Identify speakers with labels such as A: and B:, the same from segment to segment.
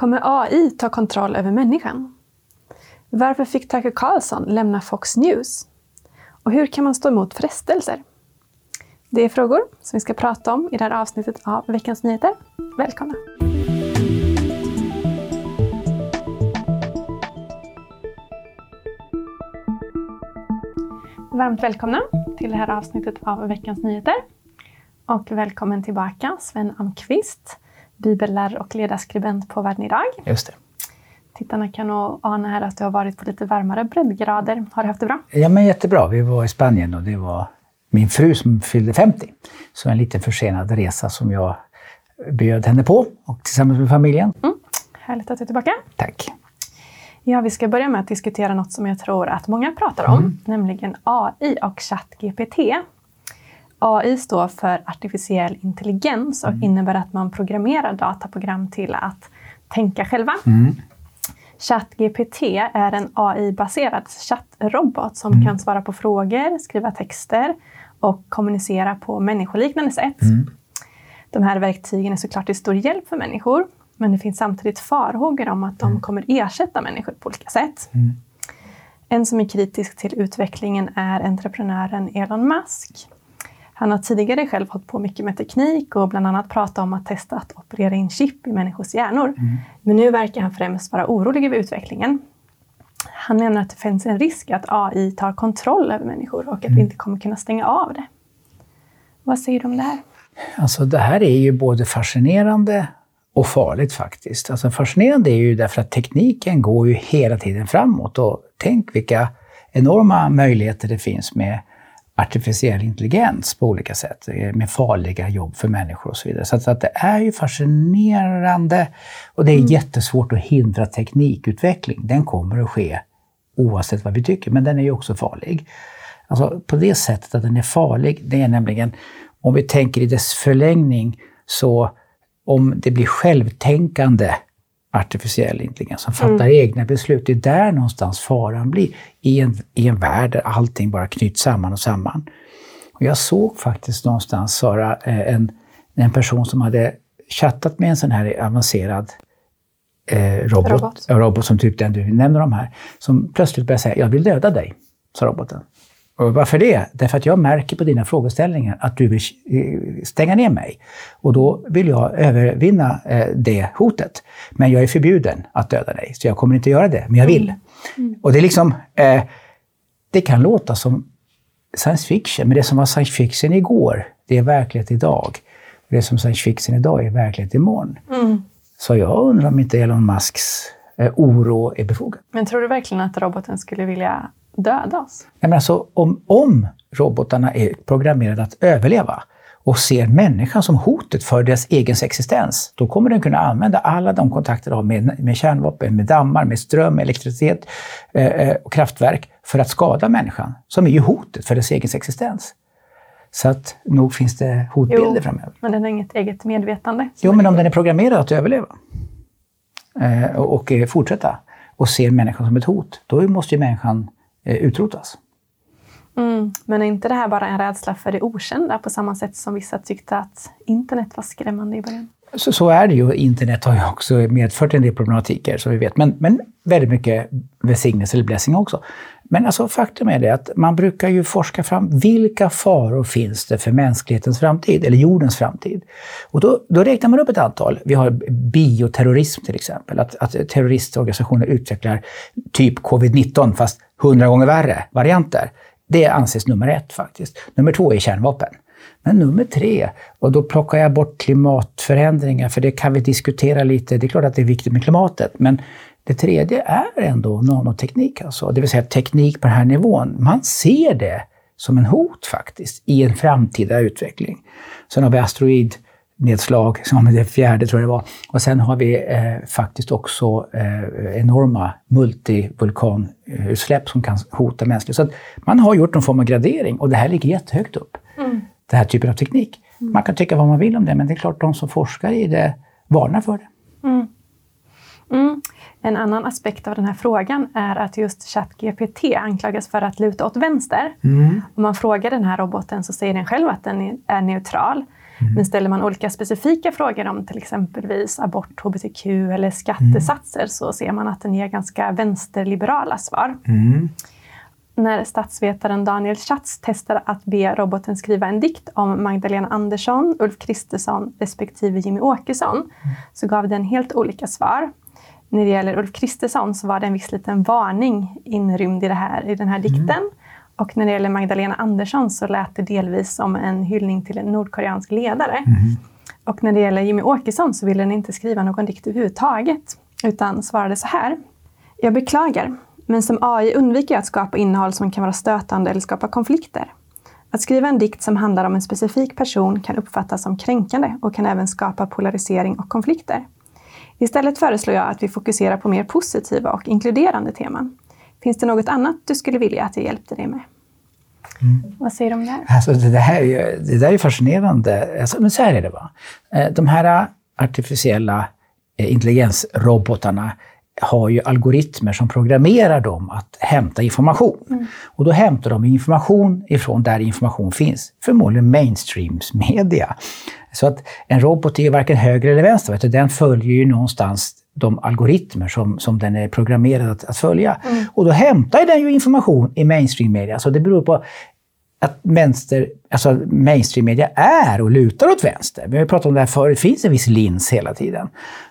A: Kommer AI ta kontroll över människan? Varför fick Tucker Carlson lämna Fox News? Och hur kan man stå emot frestelser? Det är frågor som vi ska prata om i det här avsnittet av Veckans Nyheter. Välkomna! Varmt välkomna till det här avsnittet av Veckans Nyheter. Och välkommen tillbaka Sven Amqvist, bibellärare och ledarskribent på Världen idag.
B: Just det.
A: Tittarna kan nog ana här att du har varit på lite varmare breddgrader. Har du haft det bra?
B: Ja, men jättebra. Vi var i Spanien och det var min fru som fyllde 50. Så en lite försenad resa som jag bjöd henne på och tillsammans med familjen.
A: Mm. Härligt att du är tillbaka.
B: Tack.
A: Ja, vi ska börja med att diskutera något som jag tror att många pratar om, mm. nämligen AI och ChatGPT. AI står för artificiell intelligens och mm. innebär att man programmerar dataprogram till att tänka själva. Mm. ChatGPT är en AI-baserad chattrobot som mm. kan svara på frågor, skriva texter och kommunicera på människoliknande sätt. Mm. De här verktygen är såklart till stor hjälp för människor, men det finns samtidigt farhågor om att de mm. kommer ersätta människor på olika sätt. Mm. En som är kritisk till utvecklingen är entreprenören Elon Musk. Han har tidigare själv hållit på mycket med teknik och bland annat pratat om att testa att operera in chip i människors hjärnor. Mm. Men nu verkar han främst vara orolig över utvecklingen. Han menar att det finns en risk att AI tar kontroll över människor och att mm. vi inte kommer kunna stänga av det. Vad säger du om det här?
B: Alltså det här är ju både fascinerande och farligt faktiskt. Alltså fascinerande är ju därför att tekniken går ju hela tiden framåt och tänk vilka enorma möjligheter det finns med artificiell intelligens på olika sätt, eh, med farliga jobb för människor och så vidare. Så att, att det är ju fascinerande och det är mm. jättesvårt att hindra teknikutveckling. Den kommer att ske oavsett vad vi tycker, men den är ju också farlig. Alltså på det sättet att den är farlig, det är nämligen, om vi tänker i dess förlängning, så om det blir självtänkande artificiell intelligens som fattar mm. egna beslut. Det är där någonstans faran blir, i en, i en värld där allting bara knyts samman och samman. Och jag såg faktiskt någonstans, Sara, eh, en, en person som hade chattat med en sån här avancerad eh, robot, robot. robot, som typ den du nämner om här, som plötsligt började säga ”jag vill döda dig”, sa roboten. Och varför det? Därför att jag märker på dina frågeställningar att du vill eh, stänga ner mig. Och då vill jag övervinna eh, det hotet. Men jag är förbjuden att döda dig, så jag kommer inte göra det, men jag vill. Mm. Mm. Och det är liksom, eh, det kan låta som science fiction, men det som var science fiction igår, det är verklighet idag. Det som science fiction idag är verklighet imorgon. Mm. Så jag undrar om inte Elon Musks oro är befogad.
A: Men tror du verkligen att roboten skulle vilja döda oss?
B: men alltså, om, om robotarna är programmerade att överleva och ser människan som hotet för deras egen existens, då kommer den kunna använda alla de kontakter de har med, med kärnvapen, med dammar, med ström, elektricitet eh, eh, och kraftverk för att skada människan, som är ju hotet för dess egen existens. Så att nog finns det hotbilder jo, framöver.
A: Men den har inget eget medvetande?
B: Jo, men om den är programmerad att överleva eh, och, och fortsätta och ser människan som ett hot, då måste ju människan Eh, utrotas.
A: Mm, men är inte det här bara en rädsla för det okända på samma sätt som vissa tyckte att internet var skrämmande i början?
B: Så, så är det ju. Internet har ju också medfört en del problematiker, som vi vet. Men, men väldigt mycket välsignelse eller blessing också. Men alltså, faktum är det att man brukar ju forska fram vilka faror finns det för mänsklighetens framtid, eller jordens framtid. Och då, då räknar man upp ett antal. Vi har bioterrorism till exempel, att, att terroristorganisationer utvecklar typ covid-19 fast hundra gånger värre varianter. Det anses nummer ett faktiskt. Nummer två är kärnvapen. Men nummer tre, och då plockar jag bort klimatförändringar, för det kan vi diskutera lite. Det är klart att det är viktigt med klimatet, men det tredje är ändå nanoteknik, alltså. det vill säga teknik på den här nivån. Man ser det som en hot faktiskt i en framtida utveckling. Sen har vi asteroid asteroidnedslag som är det fjärde, tror jag det var. Och sen har vi eh, faktiskt också eh, enorma multivulkanutsläpp som kan hota mänskligheten. Så man har gjort någon form av gradering och det här ligger jättehögt upp. Mm. Den här typen av teknik. Mm. Man kan tycka vad man vill om det, men det är klart de som forskar i det varnar för det. Mm.
A: Mm. En annan aspekt av den här frågan är att just ChatGPT anklagas för att luta åt vänster. Mm. Om man frågar den här roboten så säger den själv att den är neutral. Mm. Men ställer man olika specifika frågor om till exempelvis abort, hbtq eller skattesatser mm. så ser man att den ger ganska vänsterliberala svar. Mm. När statsvetaren Daniel Schatz testade att be roboten skriva en dikt om Magdalena Andersson, Ulf Kristersson respektive Jimmy Åkesson mm. så gav den helt olika svar. När det gäller Ulf Kristersson så var det en viss liten varning inrymd i, här, i den här dikten. Och när det gäller Magdalena Andersson så lät det delvis som en hyllning till en nordkoreansk ledare. Mm. Och när det gäller Jimmy Åkesson så ville den inte skriva någon dikt överhuvudtaget, utan svarade så här. Jag beklagar, men som AI undviker jag att skapa innehåll som kan vara stötande eller skapa konflikter. Att skriva en dikt som handlar om en specifik person kan uppfattas som kränkande och kan även skapa polarisering och konflikter. Istället föreslår jag att vi fokuserar på mer positiva och inkluderande teman. Finns det något annat du skulle vilja att jag hjälpte dig med? Mm. Vad säger du om det här?
B: Alltså, det, här är, det där är fascinerande. Alltså, men så här är det. Va? Eh, de här artificiella eh, intelligensrobotarna har ju algoritmer som programmerar dem att hämta information. Mm. Och då hämtar de information ifrån där information finns, förmodligen mainstreams media. Så att en robot är varken höger eller vänster, den följer ju någonstans de algoritmer som, som den är programmerad att, att följa. Mm. Och då hämtar den ju information i mainstream media. Så det beror på att vänster, alltså mainstream media är och lutar åt vänster. Vi har pratat om det här förut, det finns en viss lins hela tiden.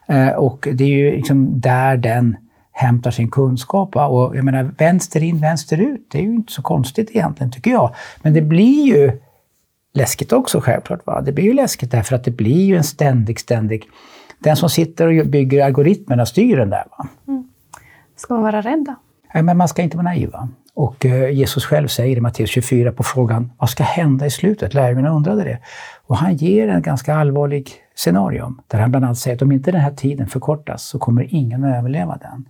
B: Eh, och det är ju liksom där den hämtar sin kunskap. Va? Och jag menar, vänster in, vänster ut, det är ju inte så konstigt egentligen, tycker jag. Men det blir ju läskigt också självklart. Va? Det blir ju läskigt därför att det blir ju en ständig, ständig... Den som sitter och bygger algoritmerna styr den där. Va? Mm.
A: Ska man vara rädd då?
B: Nej, men man ska inte vara naiv. Va? Och eh, Jesus själv säger i Matteus 24 på frågan vad ska hända i slutet? Lärjungarna undrade det. Och han ger en ganska allvarlig scenario där han bland annat säger att om inte den här tiden förkortas så kommer ingen att överleva den.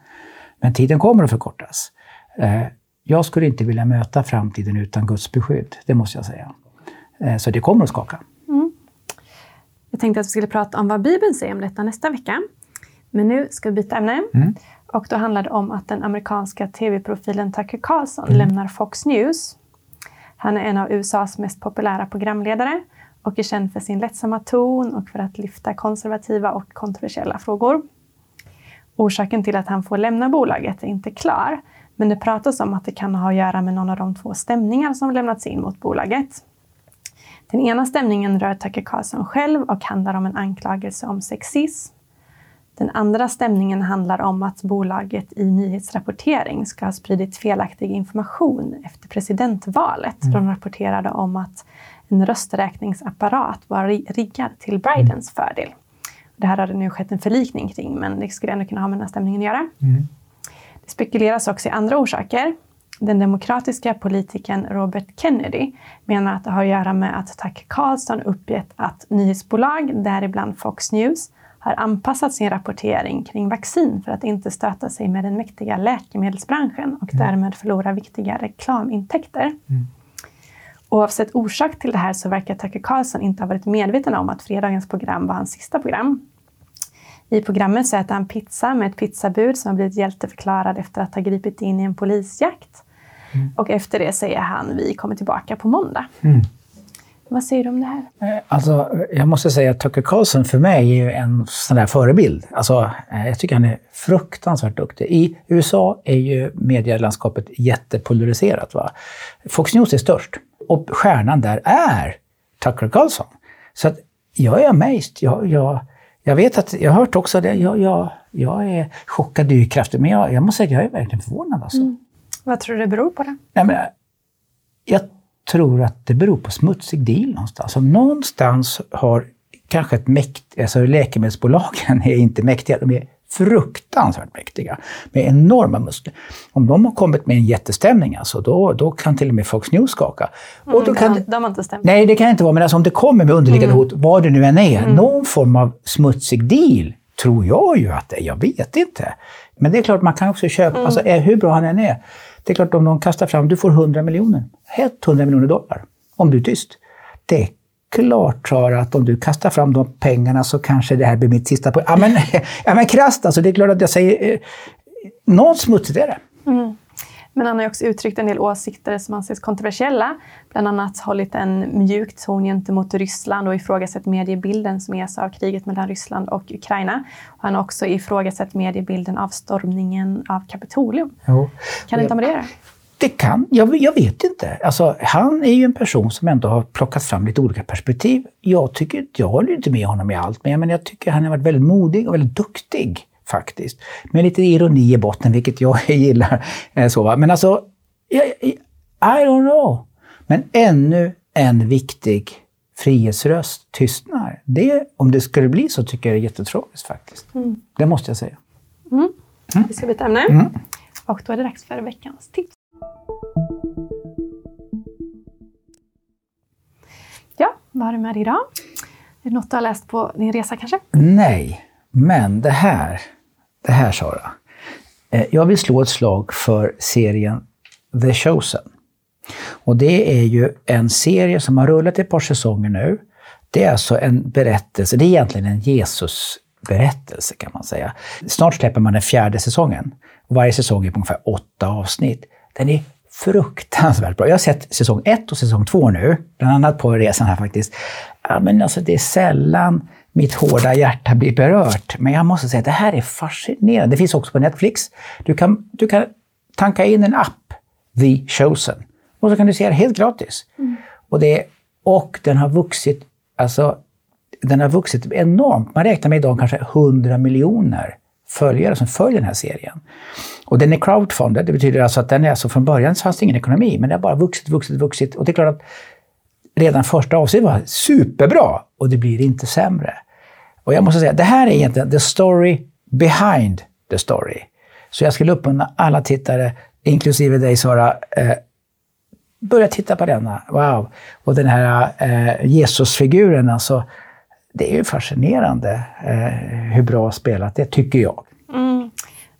B: Men tiden kommer att förkortas. Eh, jag skulle inte vilja möta framtiden utan Guds beskydd, det måste jag säga. Eh, så det kommer att skaka.
A: Jag tänkte att vi skulle prata om vad Bibeln säger om detta nästa vecka. Men nu ska vi byta ämne. Mm. Och då handlar det om att den amerikanska tv-profilen Tucker Carlson mm. lämnar Fox News. Han är en av USAs mest populära programledare och är känd för sin lättsamma ton och för att lyfta konservativa och kontroversiella frågor. Orsaken till att han får lämna bolaget är inte klar, men det pratas om att det kan ha att göra med någon av de två stämningar som lämnats in mot bolaget. Den ena stämningen rör Tucker Carlson själv och handlar om en anklagelse om sexism. Den andra stämningen handlar om att bolaget i nyhetsrapportering ska ha spridit felaktig information efter presidentvalet. Mm. De rapporterade om att en rösträkningsapparat var riggad till Bidens mm. fördel. Det här har det nu skett en förlikning kring, men det skulle ändå kunna ha med den här stämningen att göra. Mm. Det spekuleras också i andra orsaker. Den demokratiska politikern Robert Kennedy menar att det har att göra med att Tucker Carlson uppgett att nyhetsbolag, däribland Fox News, har anpassat sin rapportering kring vaccin för att inte stöta sig med den mäktiga läkemedelsbranschen och mm. därmed förlora viktiga reklamintäkter. Mm. Oavsett orsak till det här så verkar Tucker Carlson inte ha varit medveten om att fredagens program var hans sista program. I programmet så äter han pizza med ett pizzabud som har blivit hjälteförklarad efter att ha gripit in i en polisjakt. Mm. Och efter det säger han vi kommer tillbaka på måndag. Mm. Vad säger du om det här?
B: Eh, alltså, jag måste säga att Tucker Carlson för mig är en sån där förebild. Alltså, eh, jag tycker han är fruktansvärt duktig. I USA är ju medielandskapet jättepolariserat. Va? Fox News är störst och stjärnan där är Tucker Carlson. Så att jag är amazed. Jag, jag, jag vet att, jag har hört också det, jag, jag, jag är chockad, det är ju kraftigt, men jag, jag måste säga att jag är verkligen förvånad. Alltså. Mm.
A: Vad tror du det beror på? Det?
B: Ja, men, jag tror att det beror på smutsig deal någonstans. Om någonstans har kanske ett mäkt, alltså läkemedelsbolagen är inte mäktiga, de är fruktansvärt mäktiga med enorma muskler. Om de har kommit med en jättestämning, alltså, då, då kan till och med Fox News skaka.
A: Mm, och då kan, de har inte stämt.
B: Nej, det kan inte vara. Men alltså, om det kommer med underliggande mm. hot, vad det nu än är, mm. någon form av smutsig deal, tror jag ju att det är. Jag vet inte. Men det är klart, man kan också köpa, mm. alltså, hur bra han än är. Det är klart, om någon kastar fram, du får 100 miljoner. Helt 100 miljoner dollar. Om du är tyst. Det är klart Sara att om du kastar fram de pengarna så kanske det här blir mitt sista poäng. Ja men, ja, men krasst alltså, det är klart att jag säger... Eh, något smutsigt är det. Mm.
A: Men han har också uttryckt en del åsikter som anses kontroversiella. Bland annat hållit en mjuk ton gentemot Ryssland och ifrågasatt mediebilden som ges av kriget mellan Ryssland och Ukraina. Och han har också ifrågasatt mediebilden av stormningen av Kapitolium. Jo. Kan du inte med det?
B: Det kan, jag, jag, vet inte. Alltså, han är ju en person som ändå har plockat fram lite olika perspektiv. Jag tycker, jag håller inte med honom i allt, men jag, men jag tycker han har varit väldigt modig och väldigt duktig faktiskt. Med lite ironi i botten, vilket jag gillar. Eh, så, va? Men alltså, I, don't know. Men ännu en viktig frihetsröst tystnar. Det, om det skulle bli så tycker jag det är jättetragiskt faktiskt. Mm. Det måste jag säga.
A: Mm. Mm. Vi ska byta ämne. Mm. Och då är det dags för veckans tips. Ja, vad har du med dig idag? Är det något du har läst på din resa kanske?
B: Nej, men det här, det här Sara. Eh, jag vill slå ett slag för serien The Chosen. Och det är ju en serie som har rullat ett par säsonger nu. Det är alltså en berättelse, det är egentligen en Jesus-berättelse kan man säga. Snart släpper man den fjärde säsongen. Varje säsong är på ungefär åtta avsnitt. Den är fruktansvärt bra. Jag har sett säsong ett och säsong två nu, bland annat på resan här faktiskt. Ja, men alltså det är sällan mitt hårda hjärta blir berört. Men jag måste säga att det här är fascinerande. Det finns också på Netflix. Du kan, du kan tanka in en app, The Chosen, och så kan du se det helt gratis. Mm. Och, det, och den har vuxit, alltså, den har vuxit enormt. Man räknar med idag kanske 100 miljoner följare som följer den här serien. Och den är crowdfunded, det betyder alltså att den är alltså från början så fanns det ingen ekonomi, men det har bara vuxit, vuxit, vuxit. Och det är klart att redan första avsnittet var superbra och det blir inte sämre. Och jag måste säga, det här är egentligen the story behind the story. Så jag skulle uppmana alla tittare, inklusive dig Sara, eh, börja titta på denna. Wow! Och den här eh, Jesusfiguren, alltså, det är ju fascinerande eh, hur bra spelat det tycker jag.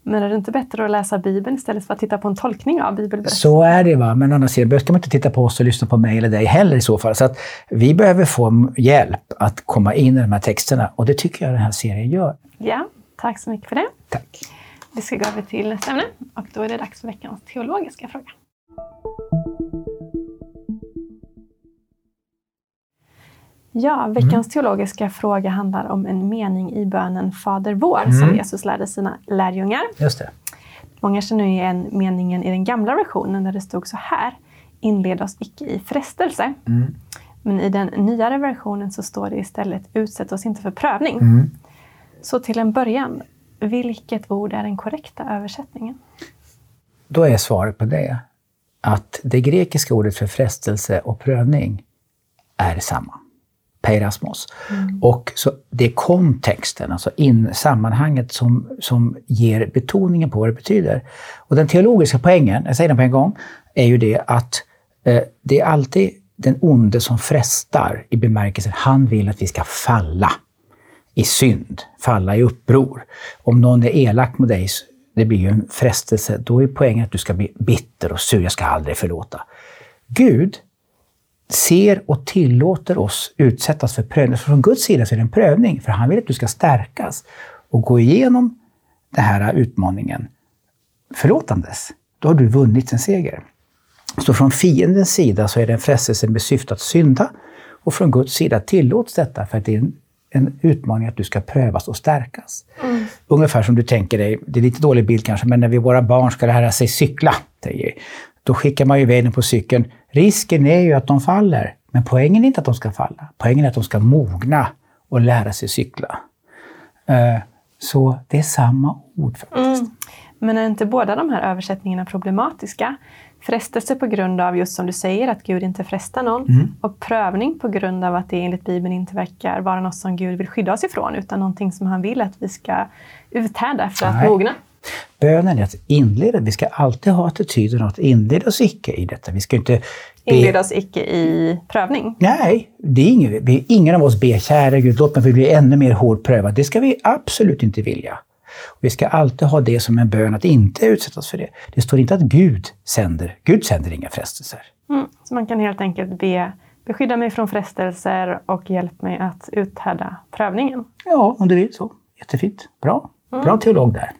A: Men är det inte bättre att läsa Bibeln istället för att titta på en tolkning av Bibeln?
B: Så är det, va? men andra sidan ska man inte titta på oss och lyssna på mig eller dig heller i så fall. Så att vi behöver få hjälp att komma in i de här texterna och det tycker jag den här serien gör.
A: Ja, tack så mycket för det.
B: Tack.
A: Vi ska gå över till nästa ämne och då är det dags för veckans teologiska fråga. Ja, veckans mm. teologiska fråga handlar om en mening i bönen Fader vår mm. som Jesus lärde sina lärjungar.
B: Just det.
A: Många känner igen meningen i den gamla versionen där det stod så här. Inled oss icke i frestelse. Mm. Men i den nyare versionen så står det istället utsätt oss inte för prövning. Mm. Så till en början, vilket ord är den korrekta översättningen?
B: Då är svaret på det att det grekiska ordet för frestelse och prövning är samma peirasmos. Mm. Och så det är kontexten, alltså in, sammanhanget som, som ger betoningen på vad det betyder. Och den teologiska poängen, jag säger den på en gång, är ju det att eh, det är alltid den onde som frestar i bemärkelsen han vill att vi ska falla i synd, falla i uppror. Om någon är elak mot dig, det blir ju en frestelse, då är poängen att du ska bli bitter och sur, jag ska aldrig förlåta. Gud ser och tillåter oss utsättas för prövning. Från Guds sida så är det en prövning, för han vill att du ska stärkas och gå igenom den här utmaningen förlåtandes. Då har du vunnit en seger. Så från fiendens sida så är det en frestelse med syfte att synda och från Guds sida tillåts detta för att det är en, en utmaning att du ska prövas och stärkas. Mm. Ungefär som du tänker dig, det är lite dålig bild kanske, men när vi, våra barn ska lära sig cykla, då skickar man ju iväg dem på cykeln Risken är ju att de faller, men poängen är inte att de ska falla. Poängen är att de ska mogna och lära sig cykla. Eh, så det är samma ord faktiskt. Mm.
A: Men är inte båda de här översättningarna problematiska? Frestelse på grund av, just som du säger, att Gud inte frestar någon. Mm. Och prövning på grund av att det enligt Bibeln inte verkar vara något som Gud vill skydda oss ifrån, utan någonting som han vill att vi ska uthärda för att mogna.
B: Bönen är att inleda. Vi ska alltid ha attityden att inleda oss icke i detta. Vi ska inte
A: be... Inleda oss icke i prövning?
B: Nej, det är ingen, ingen av oss ber kära Gud, låt mig bli ännu mer hårt prövad. Det ska vi absolut inte vilja. Vi ska alltid ha det som en bön att inte utsättas för det. Det står inte att Gud sänder, Gud sänder inga frestelser.
A: Mm, så man kan helt enkelt be Beskydda mig från frestelser och hjälp mig att uthärda prövningen.
B: Ja, om du vill så. Jättefint. Bra. Bra mm. teolog där.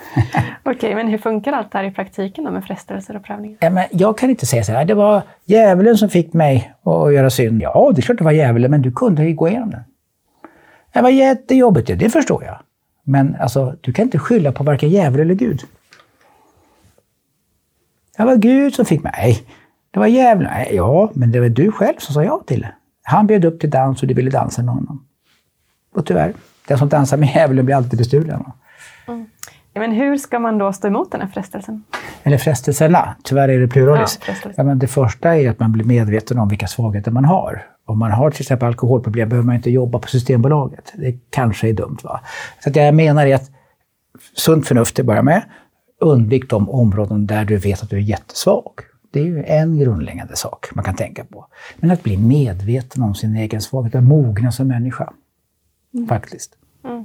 A: Okej, men hur funkar allt det här i praktiken då med frestelser och prövningar?
B: Ja, men jag kan inte säga så här, det var djävulen som fick mig att göra synd. Ja, det är klart det var djävulen, men du kunde ju gå igenom den. Det var jättejobbigt, det förstår jag. Men alltså, du kan inte skylla på varken djävul eller Gud. Det var Gud som fick mig. Nej, det var djävulen. Nej, ja, men det var du själv som sa ja till det. Han bjöd upp till dans och du ville dansa med honom. Och tyvärr, den som dansar med djävulen blir alltid bestulen.
A: Men hur ska man då stå emot den här frestelsen?
B: Eller frestelserna, tyvärr är det pluralis.
A: Ja,
B: ja, men det första är att man blir medveten om vilka svagheter man har. Om man har till exempel alkoholproblem behöver man inte jobba på Systembolaget. Det kanske är dumt. va? Så att jag menar är att sunt förnuft till att börja med. Undvik de områden där du vet att du är jättesvag. Det är ju en grundläggande sak man kan tänka på. Men att bli medveten om sin egen svaghet, att mogna som människa. Mm. Faktiskt. Mm.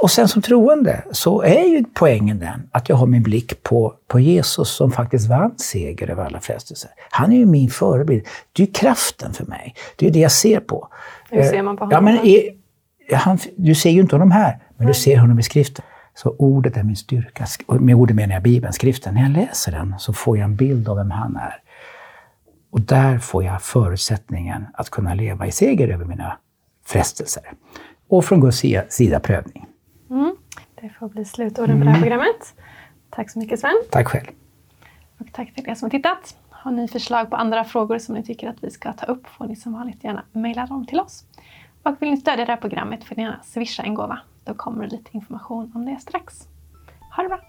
B: Och sen som troende så är ju poängen den att jag har min blick på, på Jesus som faktiskt vann seger över alla frestelser. Han är ju min förebild. Det är ju kraften för mig. Det är det jag ser på.
A: Hur ser man på honom?
B: Ja, men är, han, du ser ju inte honom här, men du ser honom i skriften. Så ordet är min styrka. Med ordet menar jag Bibeln, skriften. När jag läser den så får jag en bild av vem han är. Och där får jag förutsättningen att kunna leva i seger över mina frestelser. Och från Guds sida prövning.
A: Mm. Det får bli slutorden på det här mm. programmet. Tack så mycket Sven.
B: Tack själv.
A: Och tack till er som har tittat. Har ni förslag på andra frågor som ni tycker att vi ska ta upp får ni som vanligt gärna mejla dem till oss. Och vill ni stödja det här programmet får ni gärna swisha en gåva. Då kommer det lite information om det strax. Ha det bra!